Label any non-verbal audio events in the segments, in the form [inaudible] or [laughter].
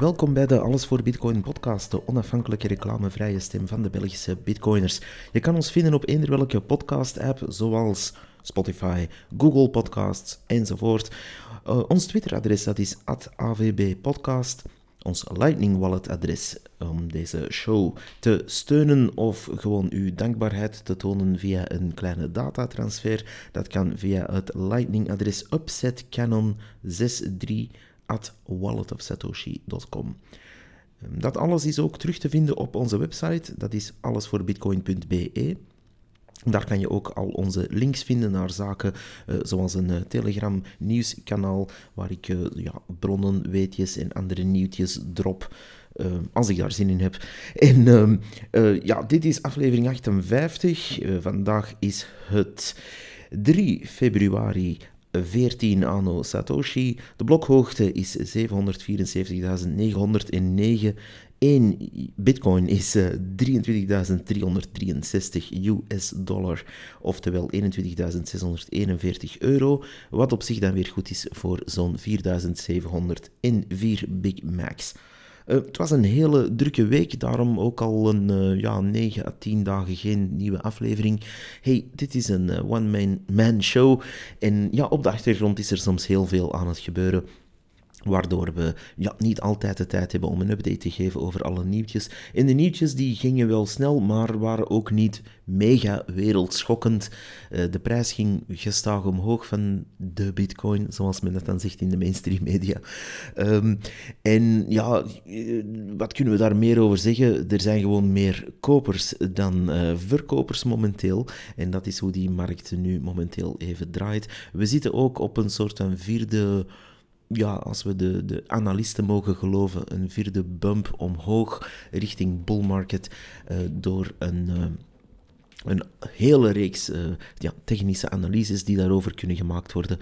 Welkom bij de Alles voor Bitcoin podcast, de onafhankelijke reclamevrije stem van de Belgische Bitcoiners. Je kan ons vinden op eender welke podcast-app, zoals Spotify, Google Podcasts enzovoort. Uh, ons Twitter-adres dat is @avbpodcast. Ons Lightning Wallet adres om deze show te steunen of gewoon uw dankbaarheid te tonen via een kleine datatransfer. Dat kan via het Lightning adres upsetcanon63 at walletofsatoshi.com. Dat alles is ook terug te vinden op onze website, dat is allesvoorbitcoin.be. Daar kan je ook al onze links vinden naar zaken uh, zoals een uh, Telegram nieuwskanaal waar ik uh, ja, bronnen, weetjes en andere nieuwtjes drop. als ik daar zin in heb. [laughs] En ehm, ja, dit is aflevering 58. vandaag is het 3 februari 14 anno Satoshi. De blokhoogte is 774.909. 1 bitcoin is 23.363 US dollar, oftewel 21.641 euro, wat op zich dan weer goed is voor zo'n 4.704 Big Macs. Uh, het was een hele drukke week, daarom ook al een uh, ja, 9 à 10 dagen geen nieuwe aflevering. Hey, dit is een uh, one-man show en ja, op de achtergrond is er soms heel veel aan het gebeuren. Waardoor we ja, niet altijd de tijd hebben om een update te geven over alle nieuwtjes. En de nieuwtjes die gingen wel snel, maar waren ook niet mega wereldschokkend. Uh, de prijs ging gestaag omhoog van de bitcoin, zoals men dat dan zegt in de mainstream media. Um, en ja, eh, wat kunnen we daar meer over zeggen? Er zijn gewoon meer kopers dan uh, verkopers momenteel. En dat is hoe die markt nu momenteel even draait. We zitten ook op een soort van vierde ja, als we de, de analisten mogen geloven, een vierde bump omhoog richting bull market uh, door een, uh, een hele reeks uh, ja, technische analyses die daarover kunnen gemaakt worden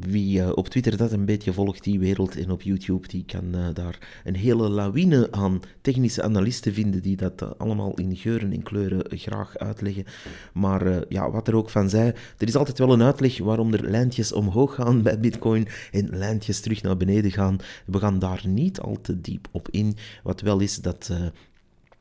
wie uh, op Twitter dat een beetje volgt, die wereld, en op YouTube, die kan uh, daar een hele lawine aan technische analisten vinden die dat uh, allemaal in geuren en kleuren graag uitleggen. Maar ja, wat er ook van zei, er is altijd wel een uitleg waarom er lijntjes omhoog gaan bij Bitcoin en lijntjes terug naar beneden gaan. We gaan daar niet al te diep op in. Wat wel is dat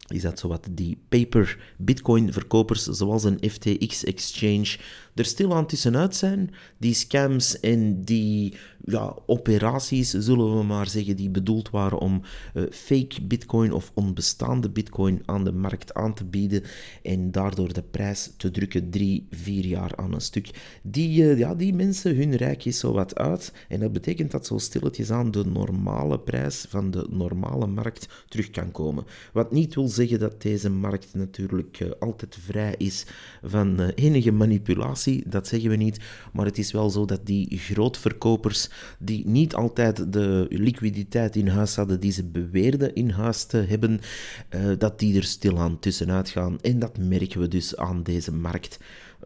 is dat zowat die paper bitcoin verkopers zoals een FTX exchange er stilaan tussenuit zijn. Die scams en die ja, operaties, zullen we maar zeggen, die bedoeld waren om uh, fake bitcoin of onbestaande bitcoin aan de markt aan te bieden en daardoor de prijs te drukken drie, vier jaar aan een stuk. Die, uh, ja, die mensen, hun rijk is zo wat uit en dat betekent dat zo stilletjes aan de normale prijs van de normale markt terug kan komen. Wat niet wil zeggen dat deze markt natuurlijk uh, altijd vrij is van enige manipulatie dat zeggen we niet. Maar het is wel zo dat die grootverkopers, die niet altijd de liquiditeit in huis hadden die ze beweerden in huis te hebben, uh, dat die er stilaan tussenuit gaan. En dat merken we dus aan deze markt.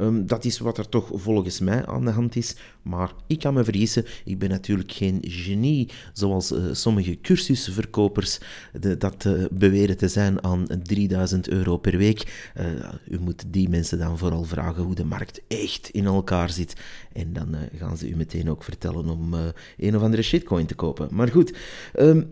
Um, dat is wat er toch volgens mij aan de hand is. Maar ik kan me vergissen. Ik ben natuurlijk geen genie zoals uh, sommige cursusverkopers de, dat uh, beweren te zijn aan 3000 euro per week. Uh, u moet die mensen dan vooral vragen hoe de markt echt in elkaar zit. En dan gaan ze u meteen ook vertellen om een of andere shitcoin te kopen. Maar goed, um,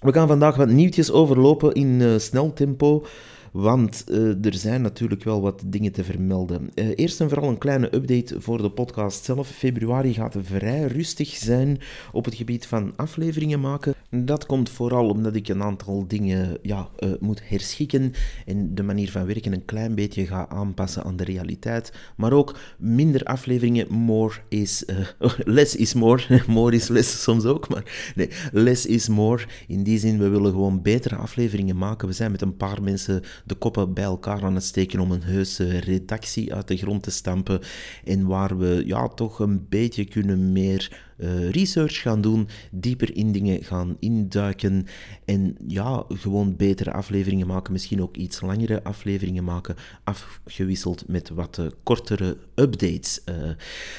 we gaan vandaag wat nieuwtjes overlopen in snel tempo. Want uh, er zijn natuurlijk wel wat dingen te vermelden. Uh, eerst en vooral een kleine update voor de podcast zelf. Februari gaat vrij rustig zijn op het gebied van afleveringen maken. Dat komt vooral omdat ik een aantal dingen ja, uh, moet herschikken en de manier van werken een klein beetje ga aanpassen aan de realiteit. Maar ook minder afleveringen, more is, [laughs] less is more. [laughs] more is less soms ook, maar nee, less is more. In die zin, we willen gewoon betere afleveringen maken. We zijn met een paar mensen de koppen bij elkaar aan het steken om een heuse redactie uit de grond te stampen. En waar we ja, toch een beetje kunnen meer uh, research gaan doen, dieper in dingen gaan induiken en ja, gewoon betere afleveringen maken, misschien ook iets langere afleveringen maken, afgewisseld met wat uh, kortere updates. Uh,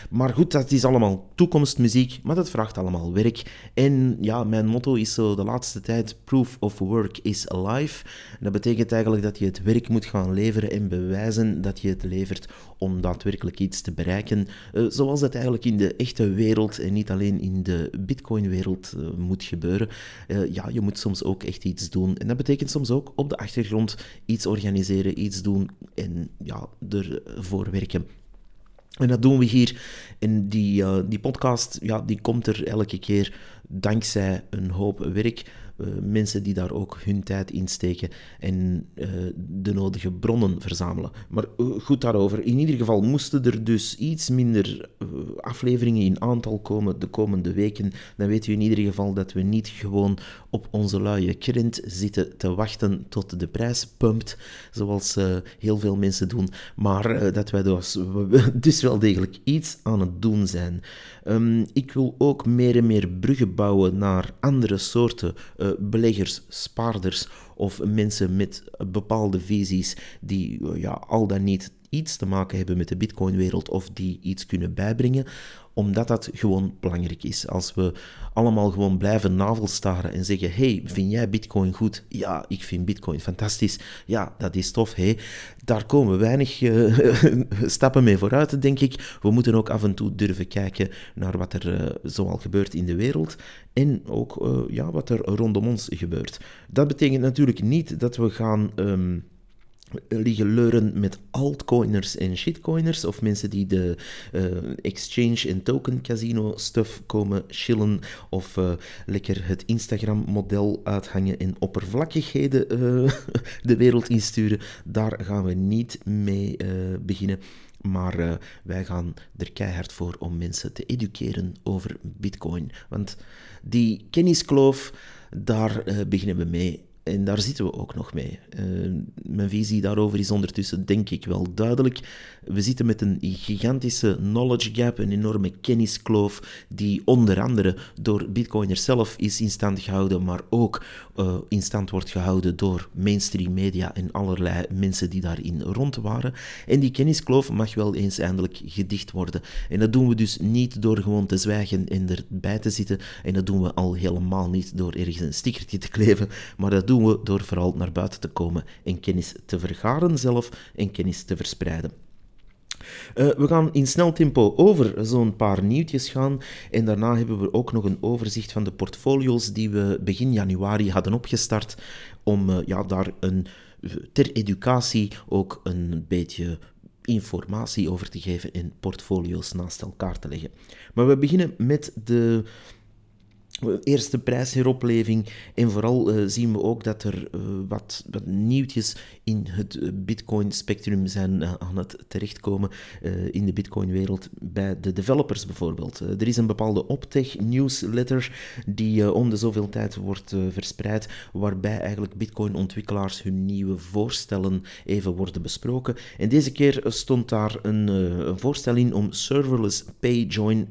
maar goed, dat is allemaal toekomstmuziek, maar dat vraagt allemaal werk. En ja, mijn motto is zo de laatste tijd, proof of work is alive. dat betekent eigenlijk dat je het werk moet gaan leveren en bewijzen dat je het levert om daadwerkelijk iets te bereiken, zoals dat eigenlijk in de echte wereld en niet alleen in de Bitcoin-wereld uh, moet gebeuren. Uh, ja, je moet soms ook echt iets doen. En dat betekent soms ook op de achtergrond iets organiseren, iets doen en ja, ervoor werken. En dat doen we hier. En die, uh, die podcast ja, die komt er elke keer dankzij een hoop werk mensen die daar ook hun tijd in steken en uh, de nodige bronnen verzamelen. Maar uh, goed daarover. In ieder geval moesten er dus iets minder afleveringen in aantal komen de komende weken. Dan weten we in ieder geval dat we niet gewoon op onze luie krent zitten te wachten tot de prijs pumpt, zoals heel veel mensen doen. Maar dat wij dus, [laughs] dus wel degelijk iets aan het doen zijn. Um, ik wil ook meer en meer bruggen bouwen naar andere soorten uh, beleggers, spaarders of mensen met bepaalde visies die uh, ja, al dan niet iets te maken hebben met de Bitcoin-wereld of die iets kunnen bijbrengen omdat dat gewoon belangrijk is. Als we allemaal gewoon blijven navelstaren en zeggen: Hey, vind jij Bitcoin goed? Ja, ik vind Bitcoin fantastisch. Ja, dat is tof. Hey. Daar komen weinig uh, [laughs] stappen mee vooruit, denk ik. We moeten ook af en toe durven kijken naar wat er uh, zoal gebeurt in de wereld en ook uh, ja, wat er rondom ons gebeurt. Dat betekent natuurlijk niet dat we gaan. Um, liggen leuren met altcoiners en shitcoiners of mensen die de uh, exchange en token casino stuff komen chillen of uh, lekker het Instagram model uithangen en oppervlakkigheden uh, [laughs] de wereld insturen. Daar gaan we niet mee beginnen. Maar wij gaan er keihard voor om mensen te educeren over Bitcoin. Want die kenniskloof, daar beginnen we mee. En daar zitten we ook nog mee. Uh, mijn visie daarover is ondertussen, denk ik, wel duidelijk. We zitten met een gigantische knowledge gap, een enorme kenniskloof, die onder andere door Bitcoiners zelf is in stand gehouden, maar ook uh, in stand wordt gehouden door mainstream media en allerlei mensen die daarin rond waren. En die kenniskloof mag wel eens eindelijk gedicht worden. En dat doen we dus niet door gewoon te zwijgen en erbij te zitten. En dat doen we al helemaal niet door ergens een stickertje te kleven, maar dat doen doen we door vooral naar buiten te komen en kennis te vergaren zelf en kennis te verspreiden. Uh, we gaan in snel tempo over zo'n paar nieuwtjes gaan. En daarna hebben we ook nog een overzicht van de portfolio's die we begin januari hadden opgestart. Om uh, ja, daar een, ter educatie ook een beetje informatie over te geven en portfolio's naast elkaar te leggen. Maar we beginnen met de eerste prijsheropleving. En vooral uh, zien we ook dat er uh, wat, wat, nieuwtjes in het uh, Bitcoin-spectrum zijn aan het terechtkomen in de Bitcoin-wereld bij de developers bijvoorbeeld. er is een bepaalde Optech-newsletter die om de zoveel tijd wordt verspreid, waarbij eigenlijk Bitcoin-ontwikkelaars hun nieuwe voorstellen even worden besproken. En deze keer stond daar een, een voorstel in om serverless pay-join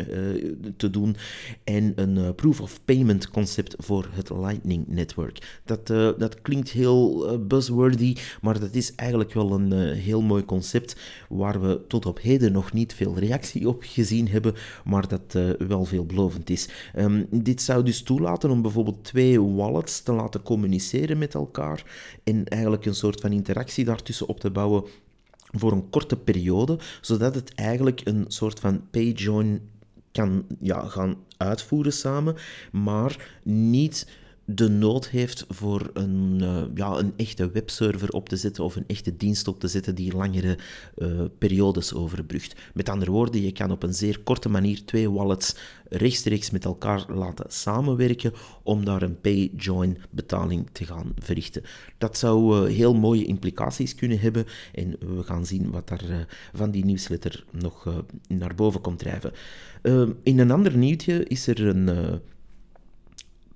te doen en een proof of payment concept voor het Lightning Network. Dat, uh, dat klinkt heel uh, buzzwordy, maar dat is eigenlijk wel een uh, heel mooi concept waar we tot op heden nog niet veel reactie op gezien hebben, maar dat wel veelbelovend is. Um, dit zou dus toelaten om bijvoorbeeld twee wallets te laten communiceren met elkaar en eigenlijk een soort van interactie daartussen op te bouwen voor een korte periode, zodat het eigenlijk een soort van pay-join kan ja, gaan uitvoeren samen, maar niet de nood heeft voor een, uh, ja, een echte webserver op te zetten of een echte dienst op te zetten die langere uh, periodes overbrugt. Met andere woorden, je kan op een zeer korte manier twee wallets rechtstreeks met elkaar laten samenwerken om daar een pay-join betaling te gaan verrichten. Dat zou uh, heel mooie implicaties kunnen hebben en we gaan zien wat daar van die nieuwsletter nog naar boven komt drijven. in een ander nieuwtje is er een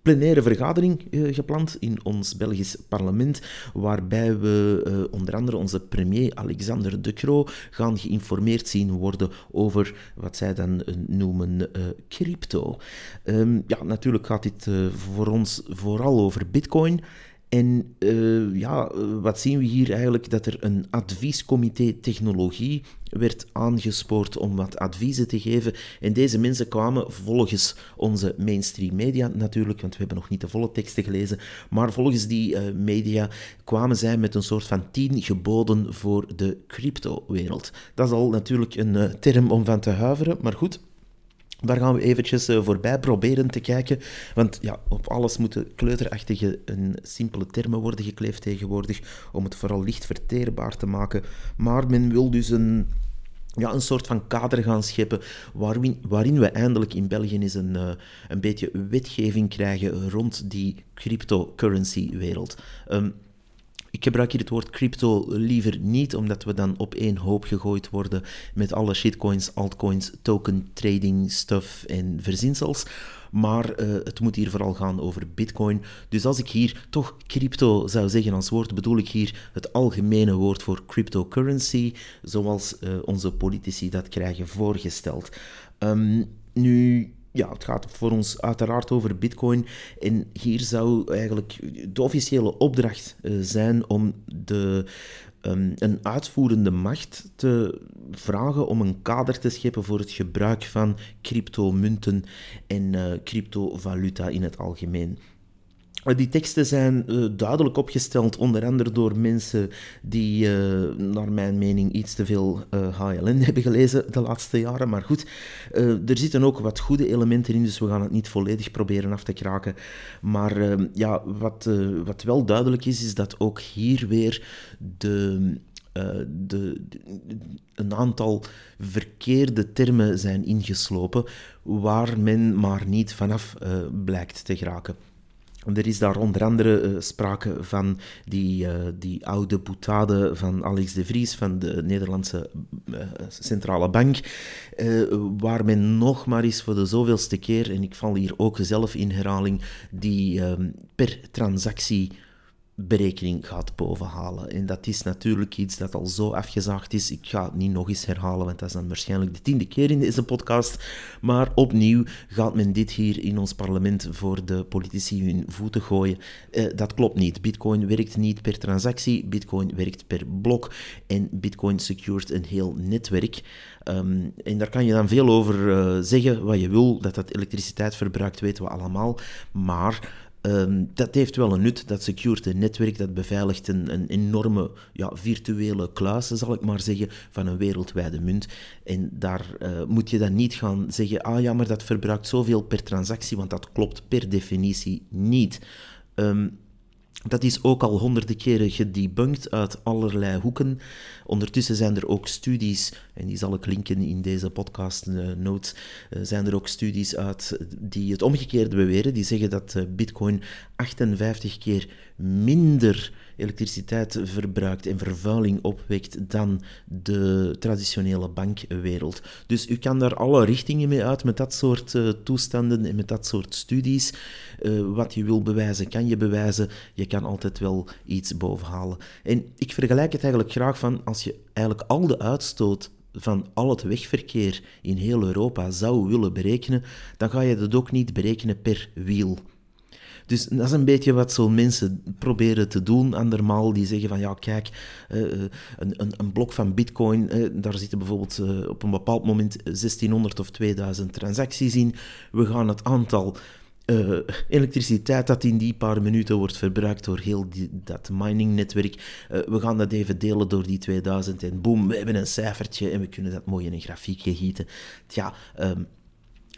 plenaire vergadering uh, gepland in ons Belgisch parlement, waarbij we uh, onder andere onze premier Alexander De Croo gaan geïnformeerd zien worden over wat zij dan uh, noemen crypto. Um, ja, natuurlijk gaat dit voor ons vooral over bitcoin. En uh, ja, wat zien we hier eigenlijk? Dat er een adviescomité technologie werd aangespoord om wat adviezen te geven. En deze mensen kwamen volgens onze mainstream media natuurlijk, want we hebben nog niet de volle teksten gelezen, maar volgens die uh, media kwamen zij met een soort van tien geboden voor de crypto-wereld. Dat is al natuurlijk een term om van te huiveren, maar goed. Daar gaan we eventjes uh, voorbij proberen te kijken. Want ja, op alles moeten kleuterachtige en simpele termen worden gekleefd tegenwoordig. Om het vooral licht verteerbaar te maken. Maar men wil dus een, ja, een soort van kader gaan scheppen. Waarin, waarin we eindelijk in België eens een, uh, een beetje wetgeving krijgen rond die cryptocurrency-wereld. Um, ik gebruik hier het woord crypto liever niet, omdat we dan op één hoop gegooid worden met alle shitcoins, altcoins, token trading stuff en verzinsels. Maar uh, het moet hier vooral gaan over bitcoin. Dus als ik hier toch crypto zou zeggen als woord, bedoel ik hier het algemene woord voor cryptocurrency, zoals uh, onze politici dat krijgen voorgesteld. Um, nu, ja, het gaat voor ons uiteraard over Bitcoin. En hier zou eigenlijk de officiële opdracht uh, zijn om de, um, een uitvoerende macht te vragen om een kader te scheppen voor het gebruik van cryptomunten en uh, cryptovaluta in het algemeen. Die teksten zijn uh, duidelijk opgesteld, onder andere door mensen die, uh, naar mijn mening, iets te veel uh, eh, HLN [laughs] hebben gelezen de laatste jaren. Maar goed, er zitten ook wat goede elementen in, dus we gaan het niet volledig proberen af te kraken. Maar ehm, ja, wat, wat wel duidelijk is, is dat ook hier weer de, de, de, een aantal verkeerde termen zijn ingeslopen, waar men maar niet vanaf blijkt te geraken. Er is daar onder andere uh, sprake van die, uh, die oude boutade van Alex de Vries van de Nederlandse uh, Centrale Bank, waar men nog maar eens voor de zoveelste keer, en ik val hier ook zelf in herhaling, die ehm, per transactie berekening gaat bovenhalen. En dat is natuurlijk iets dat al zo afgezaagd is. Ik ga het niet nog eens herhalen, want dat is dan waarschijnlijk de tiende keer in deze podcast. Maar opnieuw gaat men dit hier in ons parlement voor de politici hun voeten gooien. Eh, dat klopt niet. Bitcoin werkt niet per transactie, Bitcoin werkt per blok en Bitcoin secured een heel netwerk. Um, en daar kan je dan veel over uh, zeggen wat je wil. Dat dat elektriciteit verbruikt, weten we allemaal. Maar Um, dat heeft wel een nut, dat security netwerk, dat beveiligt een, een enorme ja, virtuele kluis, zal ik maar zeggen, van een wereldwijde munt. En daar uh, moet je dan niet gaan zeggen, ah ja, maar dat verbruikt zoveel per transactie, want dat klopt per definitie niet. Um, dat is ook al honderden keren gedebunked uit allerlei hoeken. Ondertussen zijn er ook studies, en die zal ik linken in deze podcast uh, notes, uh, zijn er ook studies uit die het omgekeerde beweren. Die zeggen dat uh, bitcoin 58 keer minder elektriciteit verbruikt en vervuiling opwekt dan de traditionele bankwereld. Dus u kan daar alle richtingen mee uit met dat soort uh, toestanden en met dat soort studies. Uh, wat je wil bewijzen, kan je bewijzen. Je kan altijd wel iets bovenhalen. En ik vergelijk het eigenlijk graag van als je eigenlijk al de uitstoot van al het wegverkeer in heel Europa zou willen berekenen, dan ga je dat ook niet berekenen per wiel. Dus dat is een beetje wat zo mensen proberen te doen, andermaal. Die zeggen van, ja, kijk, uh, een, een, een, blok van bitcoin, uh, daar zitten bijvoorbeeld op een bepaald moment 1600 of 2000 transacties in. We gaan het aantal elektriciteit dat in die paar minuten wordt verbruikt door heel dat miningnetwerk. Uh, we gaan dat even delen door die 2000 en boom, we hebben een cijfertje en we kunnen dat mooi in een grafiekje gieten. Tja, um,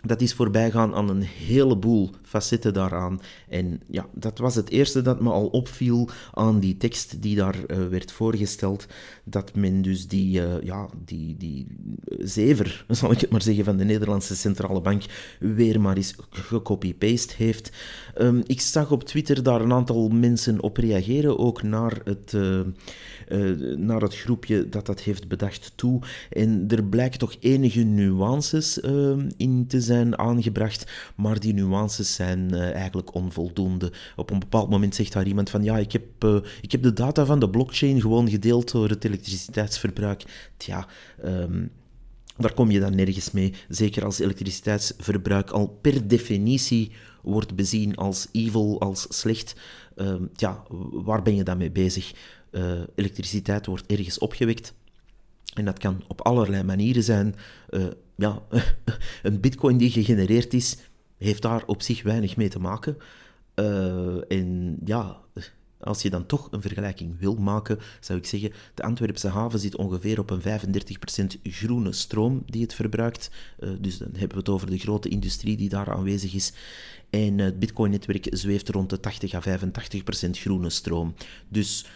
dat is voorbijgaan aan een heleboel facetten daaraan. En ja, dat was het eerste dat me al opviel aan die tekst die daar uh, werd voorgesteld. Dat men dus die, uh, ja, die, die zever, [laughs] zal ik het maar zeggen, van de Nederlandse Centrale Bank weer maar eens gecopy-paste heeft. Um, ik zag op Twitter daar een aantal mensen op reageren, ook naar het... Uh, uh, naar het groepje dat dat heeft bedacht toe. En er blijkt toch enige nuances uh, in te zijn aangebracht, maar die nuances zijn uh, eigenlijk onvoldoende. Op een bepaald moment zegt daar iemand van ja, ik heb, ik heb de data van de blockchain gewoon gedeeld door het elektriciteitsverbruik. Tja, um, daar kom je dan nergens mee. Zeker als elektriciteitsverbruik al per definitie wordt bezien als evil, als slecht. Uh, ja, waar ben je dan mee bezig? Uh, elektriciteit wordt ergens opgewekt. En dat kan op allerlei manieren zijn. Uh, ja, [laughs] een bitcoin die gegenereerd is, heeft daar op zich weinig mee te maken. Uh, en ja, als je dan toch een vergelijking wil maken, zou ik zeggen, de Antwerpse haven zit ongeveer op een 35% groene stroom die het verbruikt. Dus dan hebben we het over de grote industrie die daar aanwezig is. En het Bitcoin-netwerk zweeft rond de 80 à 85% groene stroom. Dus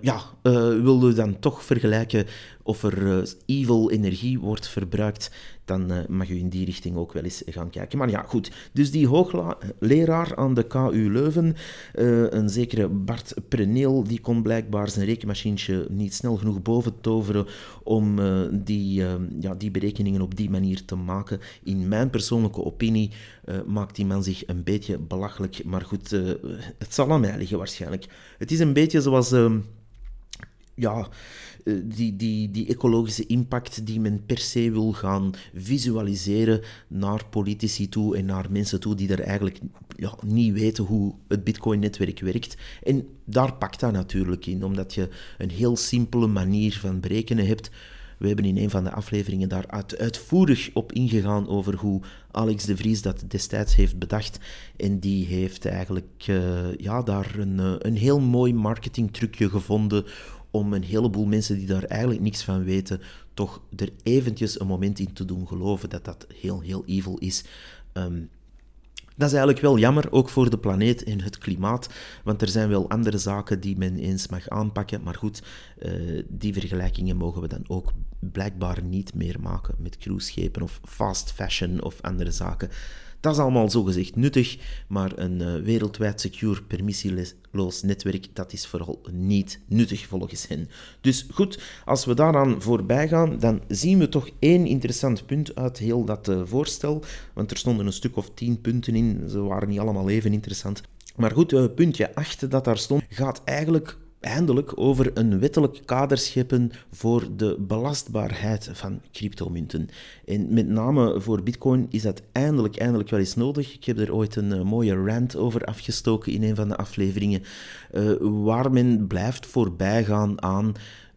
ja, uh, willen we dan toch vergelijken of er uh, evil energie wordt verbruikt, dan mag u in die richting ook wel eens gaan kijken. Maar ja, goed. Dus die hoogleraar aan de KU Leuven, een zekere Bart Preneel, die kon blijkbaar zijn rekenmachientje niet snel genoeg boven toveren om die, ja, die berekeningen op die manier te maken. In mijn persoonlijke opinie maakt die man zich een beetje belachelijk. Maar goed, het zal aan mij liggen waarschijnlijk. Het is een beetje zoals ja, eh, die, die, die ecologische impact die men per se wil gaan visualiseren naar politici toe en naar mensen toe die er eigenlijk ja, niet weten hoe het Bitcoin-netwerk werkt. En daar pakt dat natuurlijk in, omdat je een heel simpele manier van berekenen hebt. We hebben in een van de afleveringen daar uitvoerig op ingegaan over hoe Alex de Vries dat destijds heeft bedacht. En die heeft eigenlijk uh, ja, daar een, eh, een heel mooi marketingtrucje gevonden om een heleboel mensen die daar eigenlijk niks van weten, toch er eventjes een moment in te doen geloven dat dat heel, heel evil is. Um, dat is eigenlijk wel jammer, ook voor de planeet en het klimaat, want er zijn wel andere zaken die men eens mag aanpakken. Maar goed, uh, die vergelijkingen mogen we dan ook blijkbaar niet meer maken met cruiseschepen of fast fashion of andere zaken. Dat is allemaal zogezegd nuttig, maar een uh, wereldwijd secure, permissieloos netwerk, dat is vooral niet nuttig volgens hen. Dus goed, als we daaraan voorbij gaan, dan zien we toch één interessant punt uit heel dat uh, voorstel, want er stonden een stuk of tien punten in, ze waren niet allemaal even interessant. Maar goed, uh, puntje 8 dat daar stond, gaat eigenlijk eindelijk over een wettelijk kader scheppen voor de belastbaarheid van cryptomunten. En met name voor Bitcoin is dat eindelijk, eindelijk wel eens nodig. Ik heb er ooit een uh, mooie rant over afgestoken in een van de afleveringen, uh, waar men blijft voorbijgaan aan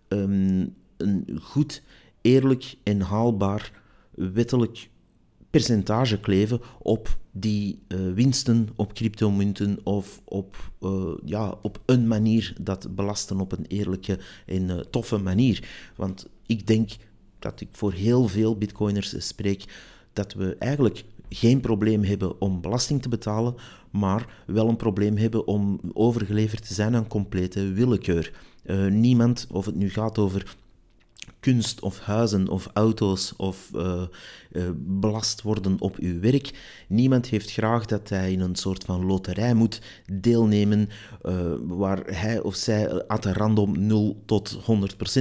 um, een goed, eerlijk en haalbaar wettelijk percentage kleven op die uh, winsten op cryptomunten of op, uh, ja, op een manier dat belasten op een eerlijke en uh, toffe manier. Want ik denk dat ik voor heel veel bitcoiners spreek dat we eigenlijk geen probleem hebben om belasting te betalen, maar wel een probleem hebben om overgeleverd te zijn aan complete willekeur. niemand, of het nu gaat over kunst of huizen of auto's of uh, uh, belast worden op uw werk. Niemand heeft graag dat hij in een soort van loterij moet deelnemen uh, waar hij of zij at random 0 tot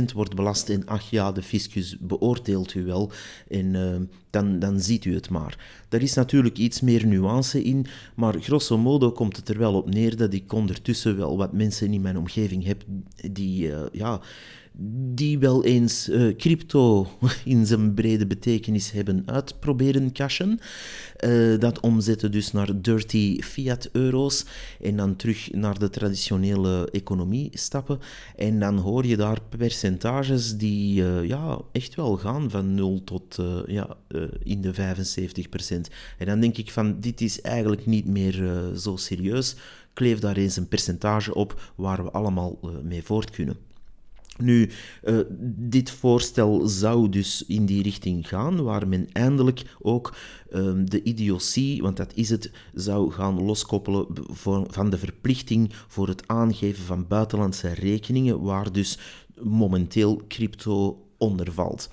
100% wordt belast en ach ja, de fiscus beoordeelt u wel en dan, dan ziet u het maar. Er is natuurlijk iets meer nuance in, maar grosso modo komt het er wel op neer dat ik ondertussen wel wat mensen in mijn omgeving heb die ja die wel eens uh, crypto [laughs] in zijn brede betekenis hebben uitproberen cashen. Uh, dat omzetten dus naar dirty fiat-euro's en dan terug naar de traditionele economie stappen. En dan hoor je daar percentages die uh, ja, echt wel gaan van 0 tot ja, in de 75%. En dan denk ik van, dit is eigenlijk niet meer zo serieus. Kleef daar eens een percentage op waar we allemaal mee voort kunnen. Nu, uh, dit voorstel zou dus in die richting gaan, waar men eindelijk ook uh, de idiotie, want dat is het, zou gaan loskoppelen van de verplichting voor het aangeven van buitenlandse rekeningen, waar dus momenteel crypto onder valt.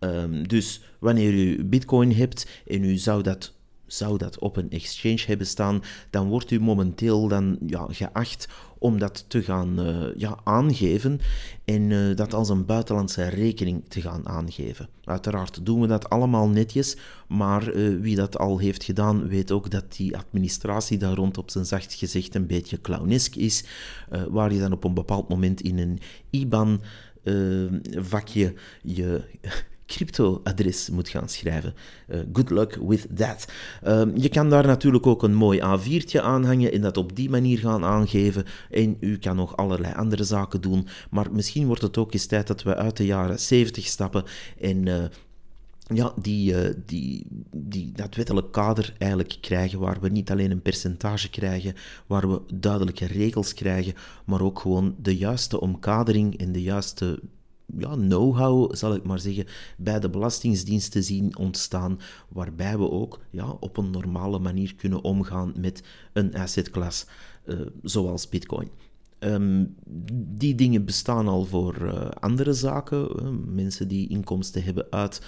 Um, dus wanneer u bitcoin hebt en u zou dat zou dat op een exchange hebben staan, dan wordt u momenteel dan, ja, geacht om dat te gaan uh, ja, aangeven en uh, dat als een buitenlandse rekening te gaan aangeven. Uiteraard doen we dat allemaal netjes, maar uh, wie dat al heeft gedaan, weet ook dat die administratie daar rond op zijn zacht gezegd een beetje clownesk is, waar je dan op een bepaald moment in een IBAN-vakje je crypto-adres moet gaan schrijven. Uh, good luck with that. Uh, je kan daar natuurlijk ook een mooi A4'tje aanhangen en dat op die manier gaan aangeven. En u kan nog allerlei andere zaken doen. Maar misschien wordt het ook eens tijd dat we uit de jaren 70 stappen en uh, ja, die, uh, die, die dat wettelijk kader eigenlijk krijgen, waar we niet alleen een percentage krijgen, waar we duidelijke regels krijgen, maar ook gewoon de juiste omkadering en de juiste ja, know-how, zal ik maar zeggen, bij de Belastingdiensten zien ontstaan, waarbij we ook ja, op een normale manier kunnen omgaan met een assetklasse uh, zoals Bitcoin. Um, die dingen bestaan al voor uh, andere zaken. Uh, mensen die inkomsten hebben uit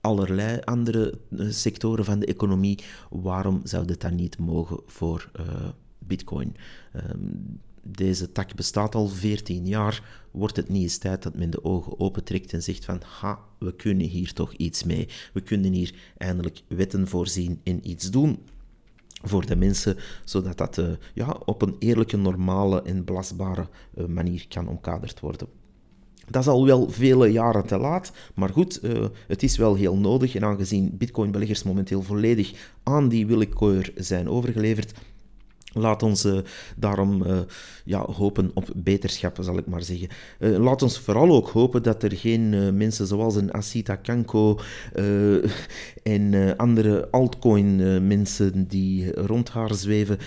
allerlei andere sectoren van de economie. Waarom zou dit dan niet mogen voor Bitcoin? Um, deze tak bestaat al 14 jaar, wordt het niet eens tijd dat men de ogen opentrekt en zegt van ha, we kunnen hier toch iets mee. We kunnen hier eindelijk wetten voorzien en iets doen voor de mensen, zodat dat uh, ja, op een eerlijke, normale en belastbare uh, manier kan omkaderd worden. Dat is al wel vele jaren te laat, maar goed, uh, het is wel heel nodig. En aangezien bitcoinbeleggers momenteel volledig aan die willekeur zijn overgeleverd, Laat ons uh, daarom uh, ja, hopen op beterschap, zal ik maar zeggen. Uh, laat ons vooral ook hopen dat er geen mensen zoals een Asita Kanko en andere altcoin-mensen die rond haar zweven,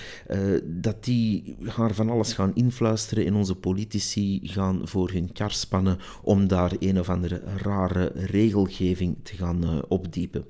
dat die haar van alles gaan influisteren en onze politici gaan voor hun kar spannen om daar een of andere rare regelgeving te gaan opdiepen.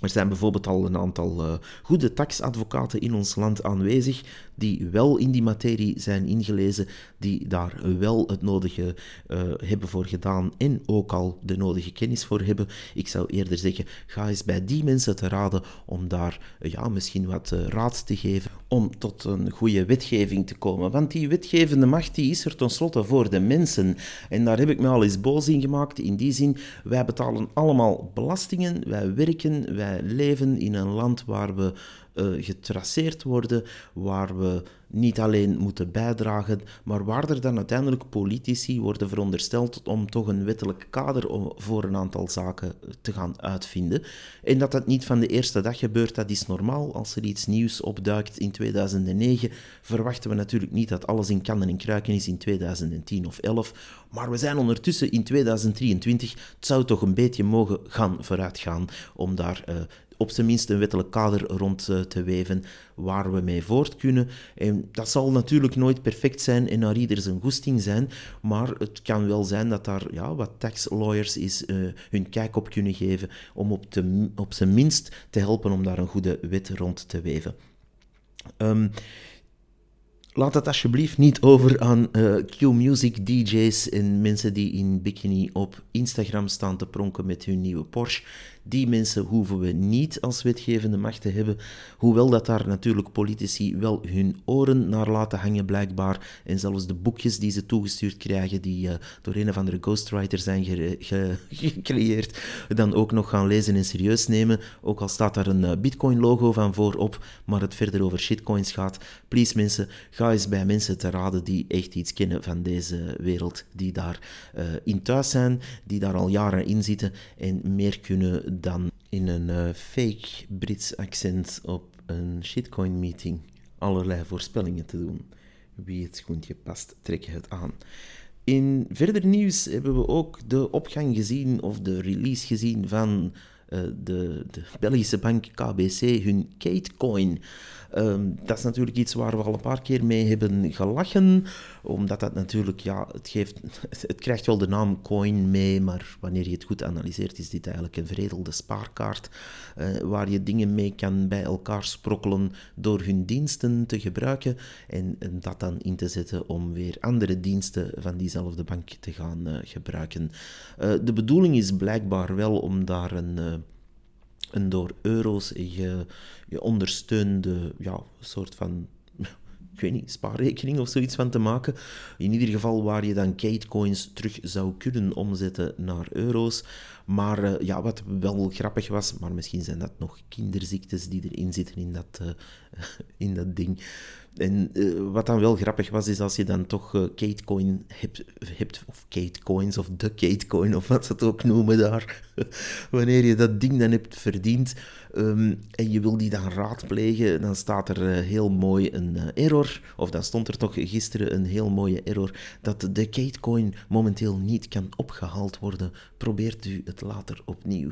Er zijn bijvoorbeeld al een aantal uh, goede taxadvocaten in ons land aanwezig die wel in die materie zijn ingelezen, die daar wel het nodige uh, hebben voor gedaan en ook al de nodige kennis voor hebben. Ik zou eerder zeggen, ga eens bij die mensen te raden om daar uh, ja, misschien wat raad te geven om tot een goede wetgeving te komen. Want die wetgevende macht die is er tenslotte voor de mensen. En daar heb ik me al eens boos in gemaakt. In die zin, wij betalen allemaal belastingen, wij werken, wij leven in een land waar we uh, getraceerd worden, waar we niet alleen moeten bijdragen, maar waar er dan uiteindelijk politici worden verondersteld om toch een wettelijk kader voor een aantal zaken te gaan uitvinden. En dat dat niet van de eerste dag gebeurt, dat is normaal. Als er iets nieuws opduikt in 2009, verwachten we natuurlijk niet dat alles in kannen en kruiken is in 2010 of 11. Maar we zijn ondertussen in 2023. Het zou toch een beetje mogen gaan vooruitgaan om daar uh, op zijn minst een wettelijk kader rond uh, te weven waar we mee voort kunnen. En dat zal natuurlijk nooit perfect zijn en naar ieder zijn goesting zijn, maar het kan wel zijn dat daar ja, wat tax lawyers is, uh, hun kijk op kunnen geven om op, te, op zijn minst te helpen om daar een goede wet rond te weven. Um, Laat het alsjeblieft niet over aan uh, Q-Music DJ's en mensen die in bikini op Instagram staan te pronken met hun nieuwe Porsche. Die mensen hoeven we niet als wetgevende macht te hebben, hoewel dat daar natuurlijk politici wel hun oren naar laten hangen blijkbaar. En zelfs de boekjes die ze toegestuurd krijgen, die uh, door een of andere ghostwriter zijn [laughs] gecreëerd, dan ook nog gaan lezen en serieus nemen. Ook al staat daar een uh, bitcoin-logo van voorop, maar het verder over shitcoins gaat. Please mensen, ga eens bij mensen te raden die echt iets kennen van deze wereld, die daar uh, in thuis zijn, die daar al jaren in zitten en meer kunnen dan in een uh, fake Brits accent op een shitcoin meeting allerlei voorspellingen te doen. Wie het schoentje past, trek het aan. In verder nieuws hebben we ook de opgang gezien of de release gezien van uh, de, de, Belgische bank KBC, hun Katecoin. Um, dat is natuurlijk iets waar we al een paar keer mee hebben gelachen, omdat dat natuurlijk, ja, het, geeft, [laughs] het krijgt wel de naam coin mee, maar wanneer je het goed analyseert, is dit eigenlijk een veredelde spaarkaart, uh, waar je dingen mee kan bij elkaar sprokkelen door hun diensten te gebruiken en, dat dan in te zetten om weer andere diensten van diezelfde bank te gaan uh, gebruiken. Uh, de bedoeling is blijkbaar wel om daar een een door euro's je, je ondersteunde ja, soort van [laughs] ik weet niet, spaarrekening of zoiets van te maken. In ieder geval waar je dan Katecoins terug zou kunnen omzetten naar euro's. Maar uh, ja, wat wel grappig was, maar misschien zijn dat nog kinderziektes die erin zitten in dat, uh, [laughs] in dat ding. En uh, wat dan wel grappig was, is als je dan toch Katecoin hebt, hebt, of Katecoins, of de Katecoin, of wat ze het ook noemen daar. [laughs] Wanneer je dat ding dan hebt verdiend um, en je wil die dan raadplegen, dan staat er heel mooi een error, of dan stond er toch gisteren een heel mooie error, dat de Katecoin momenteel niet kan opgehaald worden. Probeert u het later opnieuw.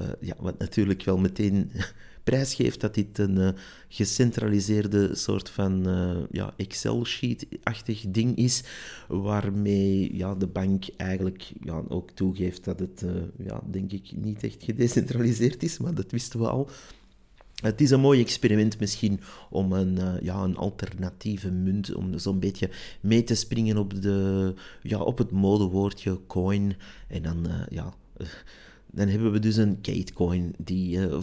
Uh, ja, wat natuurlijk wel meteen [laughs] prijsgeeft dat dit een uh, gecentraliseerde soort van uh, ja, Excel-sheet-achtig ding is, waarmee ja, de bank eigenlijk ja, ook toegeeft dat het, ja, denk ik, niet echt gedecentraliseerd is, maar dat wisten we al. Het is een mooi experiment misschien om een, ja, een alternatieve munt, om zo'n beetje mee te springen op, de, ja, op het modewoordje coin. En dan, ja, dan hebben we dus een Katecoin, die, uh,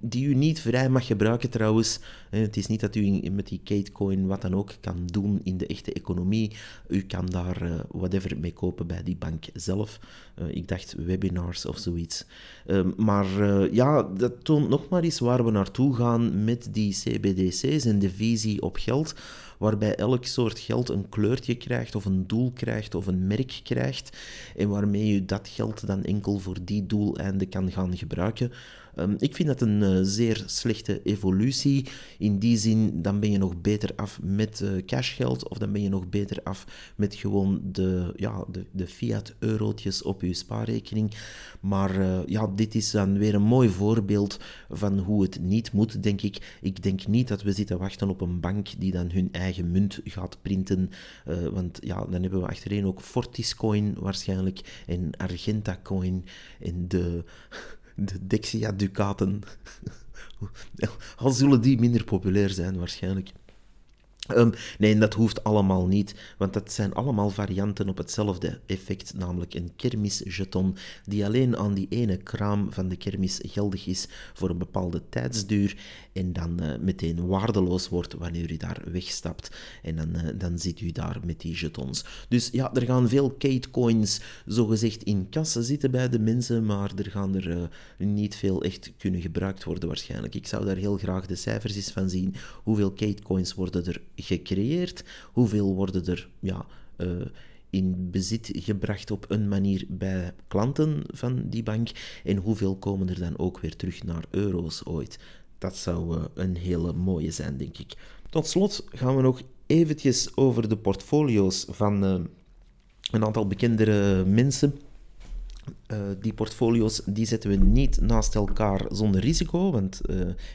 die u niet vrij mag gebruiken trouwens. Het is niet dat u met die Katecoin wat dan ook kan doen in de echte economie. U kan daar uh, whatever mee kopen bij die bank zelf. Ik dacht webinars of zoiets. Ehm, maar ja, dat toont nog maar eens waar we naartoe gaan met die CBDC's en de visie op geld waarbij elk soort geld een kleurtje krijgt, of een doel krijgt, of een merk krijgt, en waarmee je dat geld dan enkel voor die doeleinden kan gaan gebruiken. Ehm, ik vind dat een uh, zeer slechte evolutie. In die zin, dan ben je nog beter af met uh, cashgeld, of dan ben je nog beter af met gewoon de, ja, de, de fiat-eurotjes op je spaarrekening. Maar uh, ja, dit is dan weer een mooi voorbeeld van hoe het niet moet, denk ik. Ik denk niet dat we zitten wachten op een bank die dan hun eigen munt gaat printen. want ja, dan hebben we achterin ook Fortiscoin waarschijnlijk en Argenta Coin en de de Dexia-ducaten. [laughs] Al zullen die minder populair zijn waarschijnlijk. Um, nee, dat hoeft allemaal niet, want dat zijn allemaal varianten op hetzelfde effect, namelijk een kermisjeton die alleen aan die ene kraam van de kermis geldig is voor een bepaalde tijdsduur en dan uh, meteen waardeloos wordt wanneer u daar wegstapt. En dan, uh, dan zit u daar met die jetons. Dus ja, er gaan veel Kate-coins zogezegd in kassen zitten bij de mensen, maar er gaan er uh, niet veel echt kunnen gebruikt worden waarschijnlijk. Ik zou daar heel graag de cijfers eens van zien. Hoeveel Kate-coins worden er gecreëerd? Hoeveel worden er ja, uh, in bezit gebracht op een manier bij klanten van die bank? En hoeveel komen er dan ook weer terug naar euro's ooit? Dat zou uh, een hele mooie zijn, denk ik. Tot slot gaan we nog eventjes over de portfolio's van uh, een aantal bekendere mensen. Die portfolio's die zetten we niet naast elkaar zonder risico. Want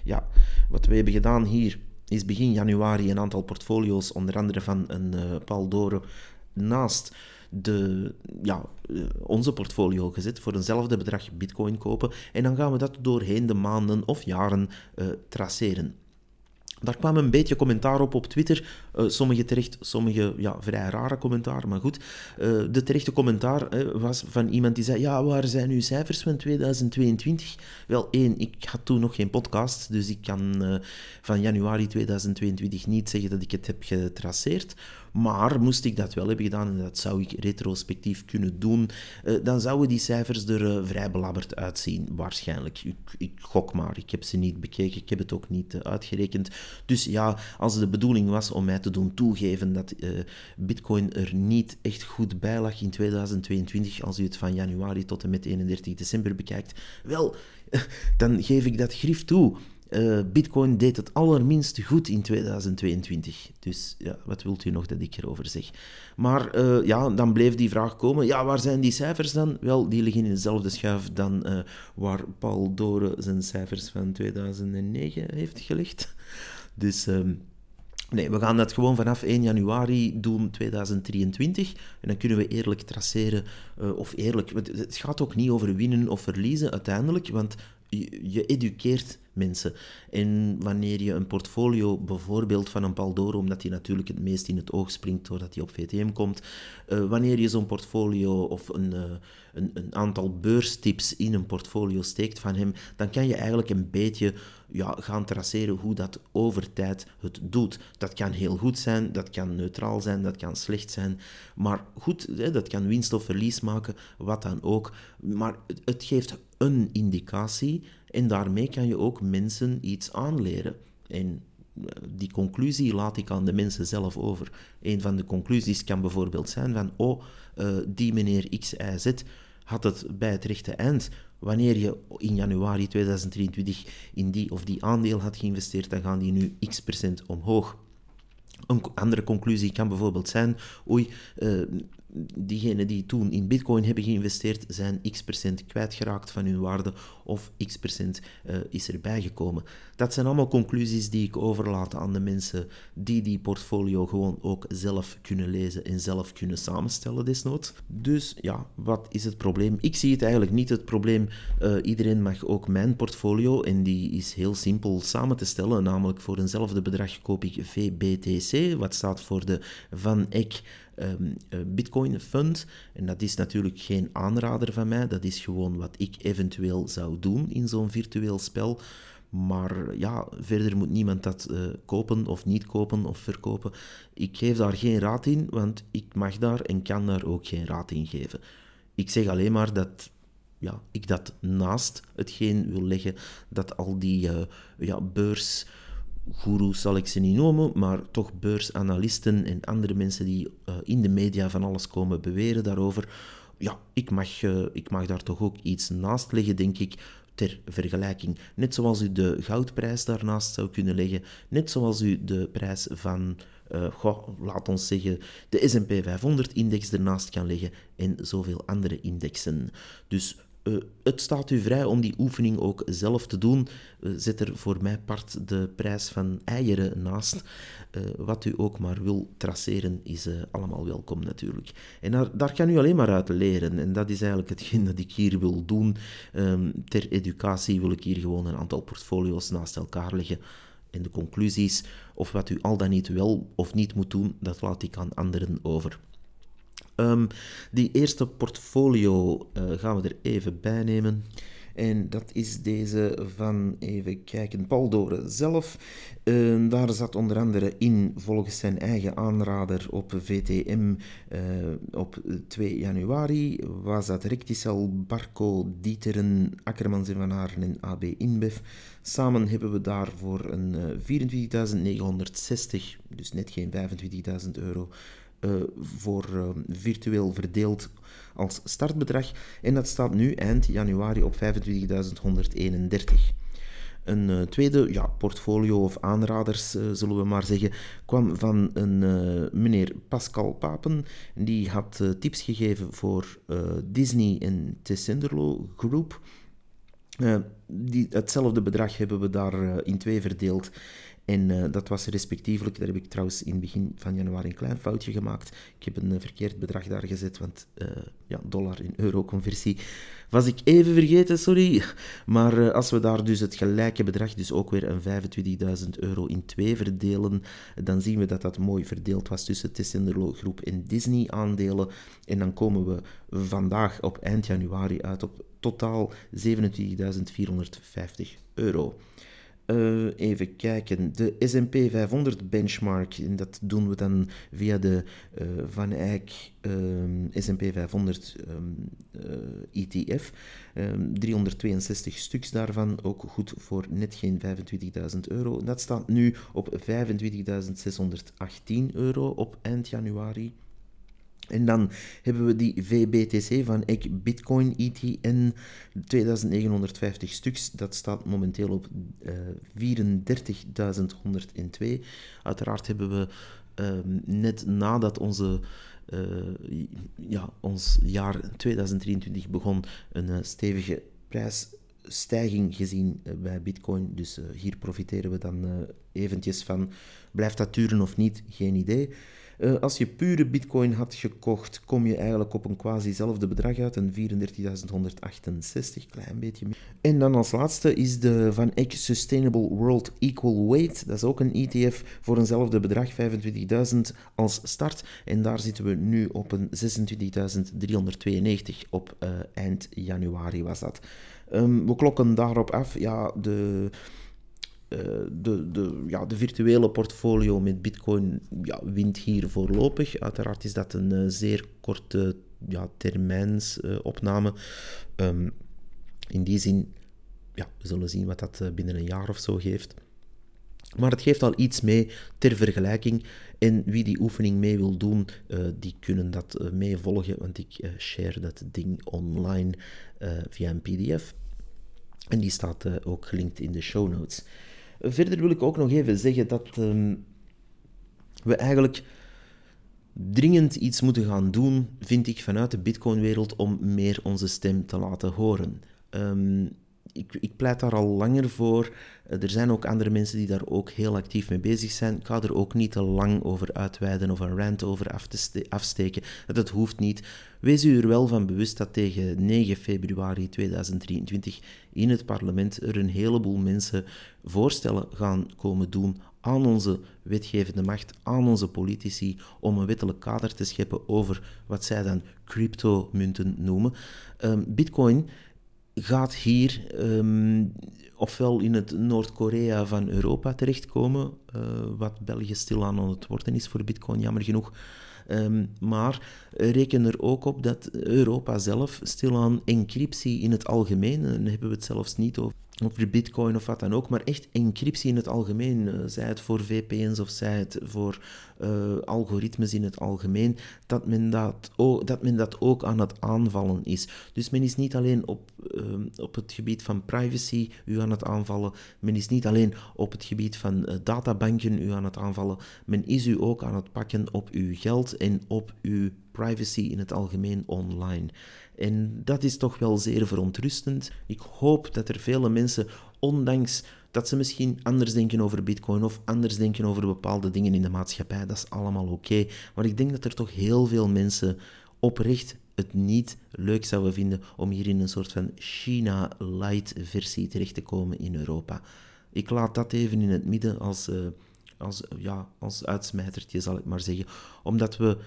ja, wat we hebben gedaan hier is begin januari een aantal portfolio's, onder andere van een uh, Paul Dore, naast de, ja, uh, onze portfolio gezet voor eenzelfde bedrag bitcoin kopen. En dan gaan we dat doorheen de maanden of jaren uh, traceren. Daar kwam een beetje commentaar op op Twitter. Uh, sommige terecht, sommige ja, vrij rare commentaar, maar goed. Uh, de terechte commentaar uh, was van iemand die zei: Ja, waar zijn uw cijfers van 2022? Wel, één, ik had toen nog geen podcast, dus ik kan van januari 2022 niet zeggen dat ik het heb getraceerd. Maar moest ik dat wel hebben gedaan, en dat zou ik retrospectief kunnen doen, uh, dan zouden die cijfers er uh, vrij belabberd uitzien, waarschijnlijk. Ik, ik, gok maar, ik heb ze niet bekeken, ik heb het ook niet uh, uitgerekend. Dus ja, als de bedoeling was om mij te doen toegeven dat Bitcoin er niet echt goed bij lag in 2022, als u het van januari tot en met 31 december bekijkt, wel, [laughs] dan geef ik dat grief toe. Uh, Bitcoin deed het allerminst goed in 2022. Dus ja, wat wilt u nog dat ik erover zeg? Maar uh, ja, dan bleef die vraag komen. Ja, waar zijn die cijfers dan? Wel, die liggen in dezelfde schuif dan uh, waar Paul Dore zijn cijfers van 2009 heeft gelegd. Dus... Um, Nee, we gaan dat gewoon vanaf 1 januari doen 2023. En dan kunnen we eerlijk traceren, of eerlijk, het gaat ook niet over winnen of verliezen uiteindelijk, want je, je educeert mensen. En wanneer je een portfolio, bijvoorbeeld van een Paldoro, omdat die natuurlijk het meest in het oog springt doordat hij op VTM komt, uh, wanneer je zo'n portfolio of een, uh, een, een, aantal beurstips in een portfolio steekt van hem, dan kan je eigenlijk een beetje ja, gaan traceren hoe dat over tijd het doet. Dat kan heel goed zijn, dat kan neutraal zijn, dat kan slecht zijn. Maar goed, hè, dat kan winst of verlies maken, wat dan ook. Maar het geeft een indicatie en daarmee kan je ook mensen iets aanleren. En eh, die conclusie laat ik aan de mensen zelf over. Een van de conclusies kan bijvoorbeeld zijn van, oh, uh, die meneer X, Z had het bij het rechte eind. Wanneer je in januari 2023 in die of die aandeel had geïnvesteerd, dan gaan die nu x procent omhoog. Een andere conclusie kan bijvoorbeeld zijn, oei, uh, diegenen die toen in bitcoin hebben geïnvesteerd, zijn x procent kwijtgeraakt van hun waarde of x procent uh, is erbij gekomen. Dat zijn allemaal conclusies die ik overlaat aan de mensen die die portfolio gewoon ook zelf kunnen lezen en zelf kunnen samenstellen desnoods. Dus ja, wat is het probleem? Ik zie het eigenlijk niet het probleem. Uh, iedereen mag ook mijn portfolio en die is heel simpel samen te stellen, namelijk voor eenzelfde bedrag koop ik VBTC, wat staat voor de Van Eck um, Bitcoin Fund. En dat is natuurlijk geen aanrader van mij, dat is gewoon wat ik eventueel zou doen in zo'n virtueel spel. Maar ja, verder moet niemand dat uh, kopen of niet kopen of verkopen. Ik geef daar geen raad in, want ik mag daar en kan daar ook geen raad in geven. Ik zeg alleen maar dat ja, ik dat naast hetgeen wil leggen dat al die uh, ja, beurs goeroes zal ik ze niet noemen, maar toch beursanalisten en andere mensen die uh, in de media van alles komen beweren daarover. Ja, ik mag, uh, ik mag daar toch ook iets naast leggen, denk ik, ter vergelijking. Net zoals u de goudprijs daarnaast zou kunnen leggen, net zoals u de prijs van, goh, laat ons zeggen, de S&P 500-index ernaast kan leggen en zoveel andere indexen. Dus uh, het staat u vrij om die oefening ook zelf te doen. Uh, zet er voor mij part de prijs van eieren naast. Uh, wat u ook maar wil traceren, is allemaal welkom natuurlijk. En daar, daar, kan u alleen maar uit leren. En dat is eigenlijk hetgeen dat ik hier wil doen. Um, ter educatie wil ik hier gewoon een aantal portfolio's naast elkaar leggen. En de conclusies, of wat u al dan niet wel of niet moet doen, dat laat ik aan anderen over. Um, die eerste portfolio uh, gaan we er even bij nemen. En dat is deze van, even kijken, Paul Doren zelf. Uh, daar zat onder andere in, volgens zijn eigen aanrader op VTM uh, op 2 januari, was dat Recticel, Barco, Dieteren, Akkermans en Van en AB InBev. Samen hebben we daarvoor een 24.960, dus net geen 25.000 euro, uh, voor uh, virtueel verdeeld als startbedrag. En dat staat nu eind januari op 25.131. Een uh, tweede ja, portfolio of aanraders, zullen we maar zeggen, kwam van een meneer Pascal Papen. Die had tips gegeven voor Disney en Tessenderlo Group. die, hetzelfde bedrag hebben we daar in twee verdeeld. En uh, dat was respectievelijk, daar heb ik trouwens in het begin van januari een klein foutje gemaakt. Ik heb een uh, verkeerd bedrag daar gezet, want uh, ja, dollar in euro conversie was ik even vergeten, sorry. Maar als we daar dus het gelijke bedrag, dus ook weer een 25.000 euro in twee verdelen, dan zien we dat dat mooi verdeeld was tussen Tessenderlo Groep en Disney aandelen. En dan komen we vandaag op eind januari uit op totaal 27.450 euro. Uh, even kijken. De SP 500 benchmark. En dat doen we dan via de uh, Van Eyck SP 500 um, uh, ETF. Um, 362 stuks daarvan. Ook goed voor net geen 25.000 euro. Dat staat nu op 25.618 euro op eind januari. En dan hebben we die VBTC van EK Bitcoin ETN, 2950 stuks. Dat staat momenteel op uh, eh, 34.102. Uiteraard hebben we uh, net nadat onze, uh, ja, ons jaar 2023 begon, een uh, stevige prijsstijging gezien bij Bitcoin. Dus hier profiteren we dan eventjes van. Blijft dat duren of niet? Geen idee. Uh, als je pure bitcoin had gekocht, kom je eigenlijk op een quasi-zelfde bedrag uit, een 34.168, klein beetje meer. En dan als laatste is de Van Eck Sustainable World Equal Weight. Dat is ook een ETF voor eenzelfde bedrag, 25.000 als start. En daar zitten we nu op een 26.392 op uh, eind januari was dat. Um, we klokken daarop af, ja, de eh, de, de, ja, de virtuele portfolio met Bitcoin ja, wint hier voorlopig. Uiteraard is dat een uh, zeer korte ja, termijnsopname. Uh, um, in die zin, ja, we zullen zien wat dat binnen een jaar of zo geeft. Maar het geeft al iets mee ter vergelijking. En wie die oefening mee wil doen, die kunnen dat uh, mee volgen, want ik share dat ding online via een PDF. En die staat ook gelinkt in de show notes. Verder wil ik ook nog even zeggen dat um, we eigenlijk dringend iets moeten gaan doen, vind ik, vanuit de Bitcoin-wereld om meer onze stem te laten horen. Ehm, ik, ik, pleit daar al langer voor. Eh, er zijn ook andere mensen die daar ook heel actief mee bezig zijn. Ik ga er ook niet te lang over uitweiden of een rant over af te afsteken. Dat hoeft niet. Wees u er wel van bewust dat tegen 9 februari 2023 in het parlement er een heleboel mensen voorstellen gaan komen doen aan onze wetgevende macht, aan onze politici, om een wettelijk kader te scheppen over wat zij dan cryptomunten noemen. Um, Bitcoin gaat hier um, ofwel in het Noord-Korea van Europa terechtkomen, uh, wat België stilaan aan het worden is voor Bitcoin, jammer genoeg. Um, maar reken er ook op dat Europa zelf stilaan encryptie in het algemeen, en dan hebben we het zelfs niet over over bitcoin of wat dan ook, maar echt encryptie in het algemeen, uh, zij het voor VPN's of zij het voor uh, algoritmes in het algemeen, dat men dat, ook, dat men dat ook aan het aanvallen is. Dus men is niet alleen op, uh, op het gebied van privacy u aan het aanvallen, men is niet alleen op het gebied van uh, databanken u aan het aanvallen, men is u ook aan het pakken op uw geld en op uw privacy in het algemeen online. En dat is toch wel zeer verontrustend. Ik hoop dat er vele mensen, ondanks dat ze misschien anders denken over Bitcoin of anders denken over bepaalde dingen in de maatschappij, dat is allemaal oké. Maar ik denk dat er toch heel veel mensen oprecht het niet leuk zouden vinden om hier in een soort van China-light versie terecht te komen in Europa. Ik laat dat even in het midden als, uh, als, ja, als uitsmijtertje, zal ik maar zeggen. Omdat we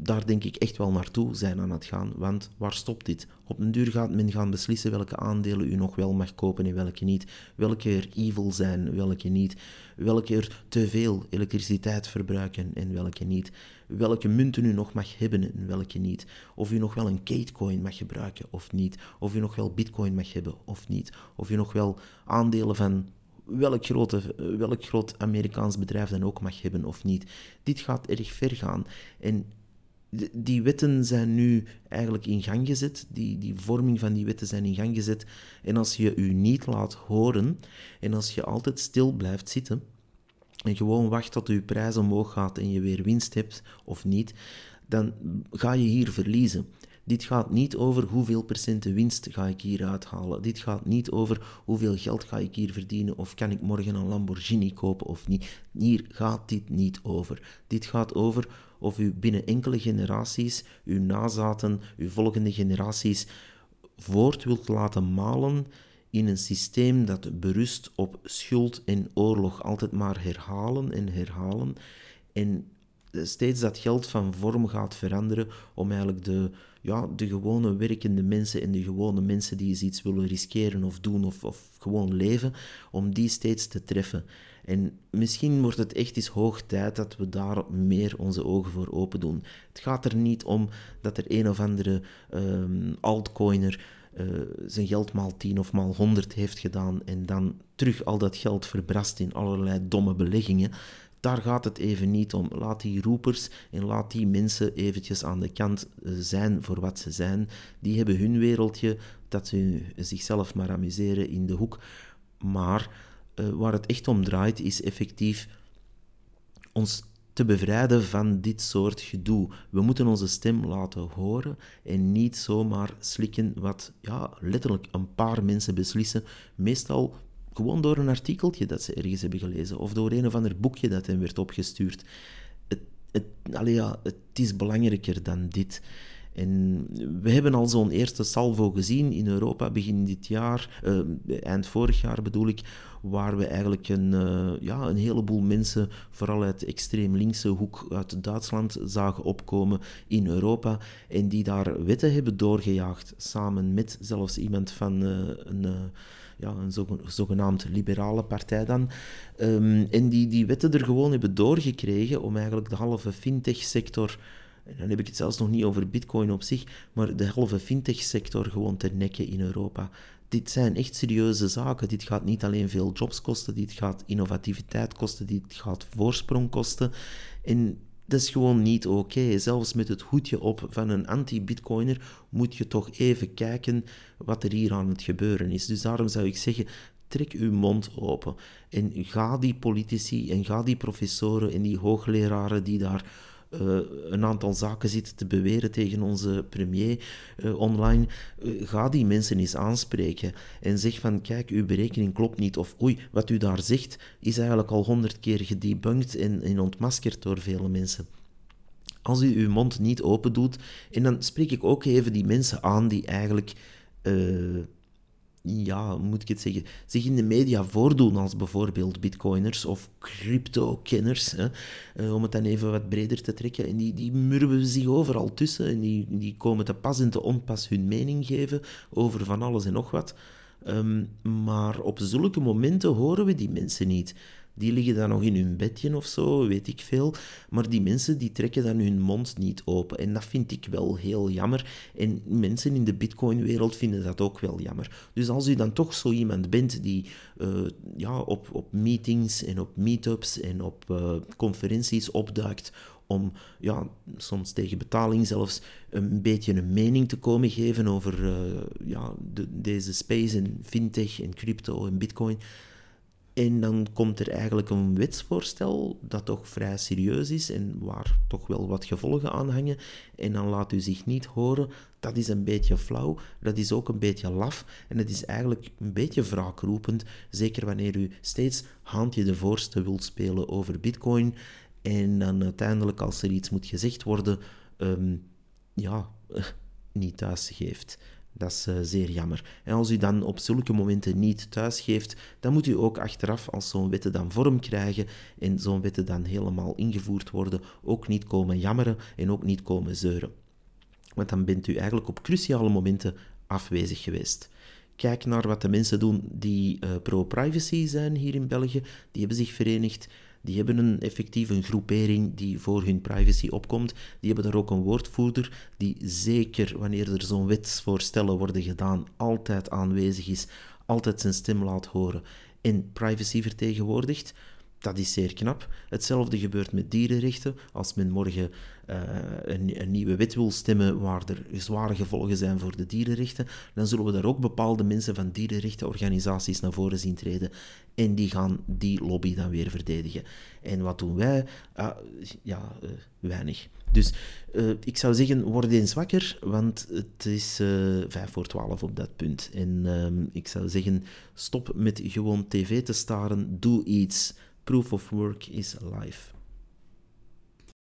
daar denk ik echt wel naartoe zijn aan het gaan. Want waar stopt dit? Op een duur gaat men gaan beslissen welke aandelen u nog wel mag kopen en welke niet. Welke er evil zijn, welke niet. Welke er te veel elektriciteit verbruiken en welke niet. Welke munten u nog mag hebben en welke niet. Of u nog wel een Katecoin mag gebruiken of niet. Of u nog wel Bitcoin mag hebben of niet. Of u nog wel aandelen van welk, grote, welk groot Amerikaans bedrijf dan ook mag hebben of niet. Dit gaat erg ver gaan. En die wetten zijn nu eigenlijk in gang gezet. Die, die vorming van die wetten zijn in gang gezet. En als je u niet laat horen en als je altijd stil blijft zitten en gewoon wacht tot uw prijs omhoog gaat en je weer winst hebt of niet, dan ga je hier verliezen. Dit gaat niet over hoeveel procenten winst ga ik hier uithalen. Dit gaat niet over hoeveel geld ga ik hier verdienen of kan ik morgen een Lamborghini kopen of niet. Hier gaat dit niet over. Dit gaat over of u binnen enkele generaties, uw nazaten, uw volgende generaties voort wilt laten malen in een systeem dat berust op schuld en oorlog. Altijd maar herhalen en herhalen. En steeds dat geld van vorm gaat veranderen om eigenlijk de, ja, de gewone werkende mensen en de gewone mensen die iets willen riskeren of doen of, of gewoon leven, om die steeds te treffen. En misschien wordt het echt eens hoog tijd dat we daar meer onze ogen voor open doen. Het gaat er niet om dat er een of andere um, altcoiner uh, zijn geld maal 10 of maal 100 heeft gedaan en dan terug al dat geld verbrast in allerlei domme beleggingen. Daar gaat het even niet om. Laat die roepers en laat die mensen eventjes aan de kant eh, zijn voor wat ze zijn. Die hebben hun wereldje, dat ze zichzelf maar amuseren in de hoek. Maar uh, waar het echt om draait, is effectief ons te bevrijden van dit soort gedoe. We moeten onze stem laten horen en niet zomaar slikken wat ja, letterlijk een paar mensen beslissen. Meestal gewoon door een artikeltje dat ze ergens hebben gelezen of door een of ander boekje dat hen werd opgestuurd. Het, het, ja, het is belangrijker dan dit. En we hebben al zo'n eerste salvo gezien in Europa begin dit jaar, uh, eind vorig jaar bedoel ik, waar we eigenlijk een, uh, ja, een heleboel mensen, vooral uit de extreem linkse hoek uit Duitsland, zagen opkomen in Europa en die daar wetten hebben doorgejaagd, samen met zelfs iemand van uh, een ja, een zogenaamd liberale partij dan. Um, en die die wetten er gewoon hebben doorgekregen om eigenlijk de halve fintech-sector en dan heb ik het zelfs nog niet over bitcoin op zich, maar de halve fintech-sector gewoon te nekken in Europa. Dit zijn echt serieuze zaken. Dit gaat niet alleen veel jobs kosten, dit gaat innovativiteit kosten, dit gaat voorsprong kosten. En dat is gewoon niet oké. Zelfs met het hoedje op van een anti-bitcoiner moet je toch even kijken wat er hier aan het gebeuren is. Dus daarom zou ik zeggen, trek uw mond open en ga die politici en ga die professoren en die hoogleraren die daar uh, een aantal zaken zitten te beweren tegen onze premier uh, online, ga die mensen eens aanspreken en zeg van kijk, uw berekening klopt niet of oei, wat u daar zegt is eigenlijk al honderd keer gedebunked en, en ontmaskerd door vele mensen. Als u uw mond niet open doet, en dan spreek ik ook even die mensen aan die eigenlijk ja, moet ik het zeggen, zich in de media voordoen als bijvoorbeeld bitcoiners of crypto-kenners, eh, om het dan even wat breder te trekken. En die, die murwen zich overal tussen en die, die komen te pas en te onpas hun mening geven over van alles en nog wat. Ehm, maar op zulke momenten horen we die mensen niet. Die liggen dan nog in hun bedje of zo, weet ik veel. Maar die mensen die trekken dan hun mond niet open. En dat vind ik wel heel jammer. En mensen in de Bitcoin-wereld vinden dat ook wel jammer. Dus als u dan toch zo iemand bent die uh, ja, op, op meetings en op meetups en op uh, conferenties opduikt om ja, soms tegen betaling zelfs een beetje een mening te komen geven over uh, ja, de, deze space en fintech en crypto en bitcoin, en dan komt er eigenlijk een wetsvoorstel dat toch vrij serieus is en waar toch wel wat gevolgen aan hangen. En dan laat u zich niet horen. Dat is een beetje flauw, dat is ook een beetje laf en het is eigenlijk een beetje wraakroepend. Zeker wanneer u steeds handje de voorste wilt spelen over Bitcoin. En dan uiteindelijk, als er iets moet gezegd worden, um, ja, [laughs] niet thuis geeft. Dat is uh, zeer jammer. En als u dan op zulke momenten niet thuisgeeft, dan moet u ook achteraf, als zo'n wetten dan vorm krijgen en zo'n wetten dan helemaal ingevoerd worden, ook niet komen jammeren en ook niet komen zeuren. Want dan bent u eigenlijk op cruciale momenten afwezig geweest. Kijk naar wat de mensen doen die uh, pro-privacy zijn hier in België. Die hebben zich verenigd die hebben een effectief een groepering die voor hun privacy opkomt. Die hebben daar ook een woordvoerder die zeker wanneer er zo'n wetsvoorstellen worden gedaan, altijd aanwezig is, altijd zijn stem laat horen en privacy vertegenwoordigt. Dat is zeer knap. Hetzelfde gebeurt met dierenrechten. Als men morgen uh, een, een, nieuwe wet wil stemmen waar er zware gevolgen zijn voor de dierenrechten, dan zullen we daar ook bepaalde mensen van dierenrechtenorganisaties naar voren zien treden. En die gaan die lobby dan weer verdedigen. En wat doen wij? Uh, ja, uh, weinig. Dus uh, ik zou zeggen, word eens wakker, want het is vijf voor twaalf op dat punt. En ehm, ik zou zeggen, stop met gewoon tv te staren, doe iets. Proof of work is life.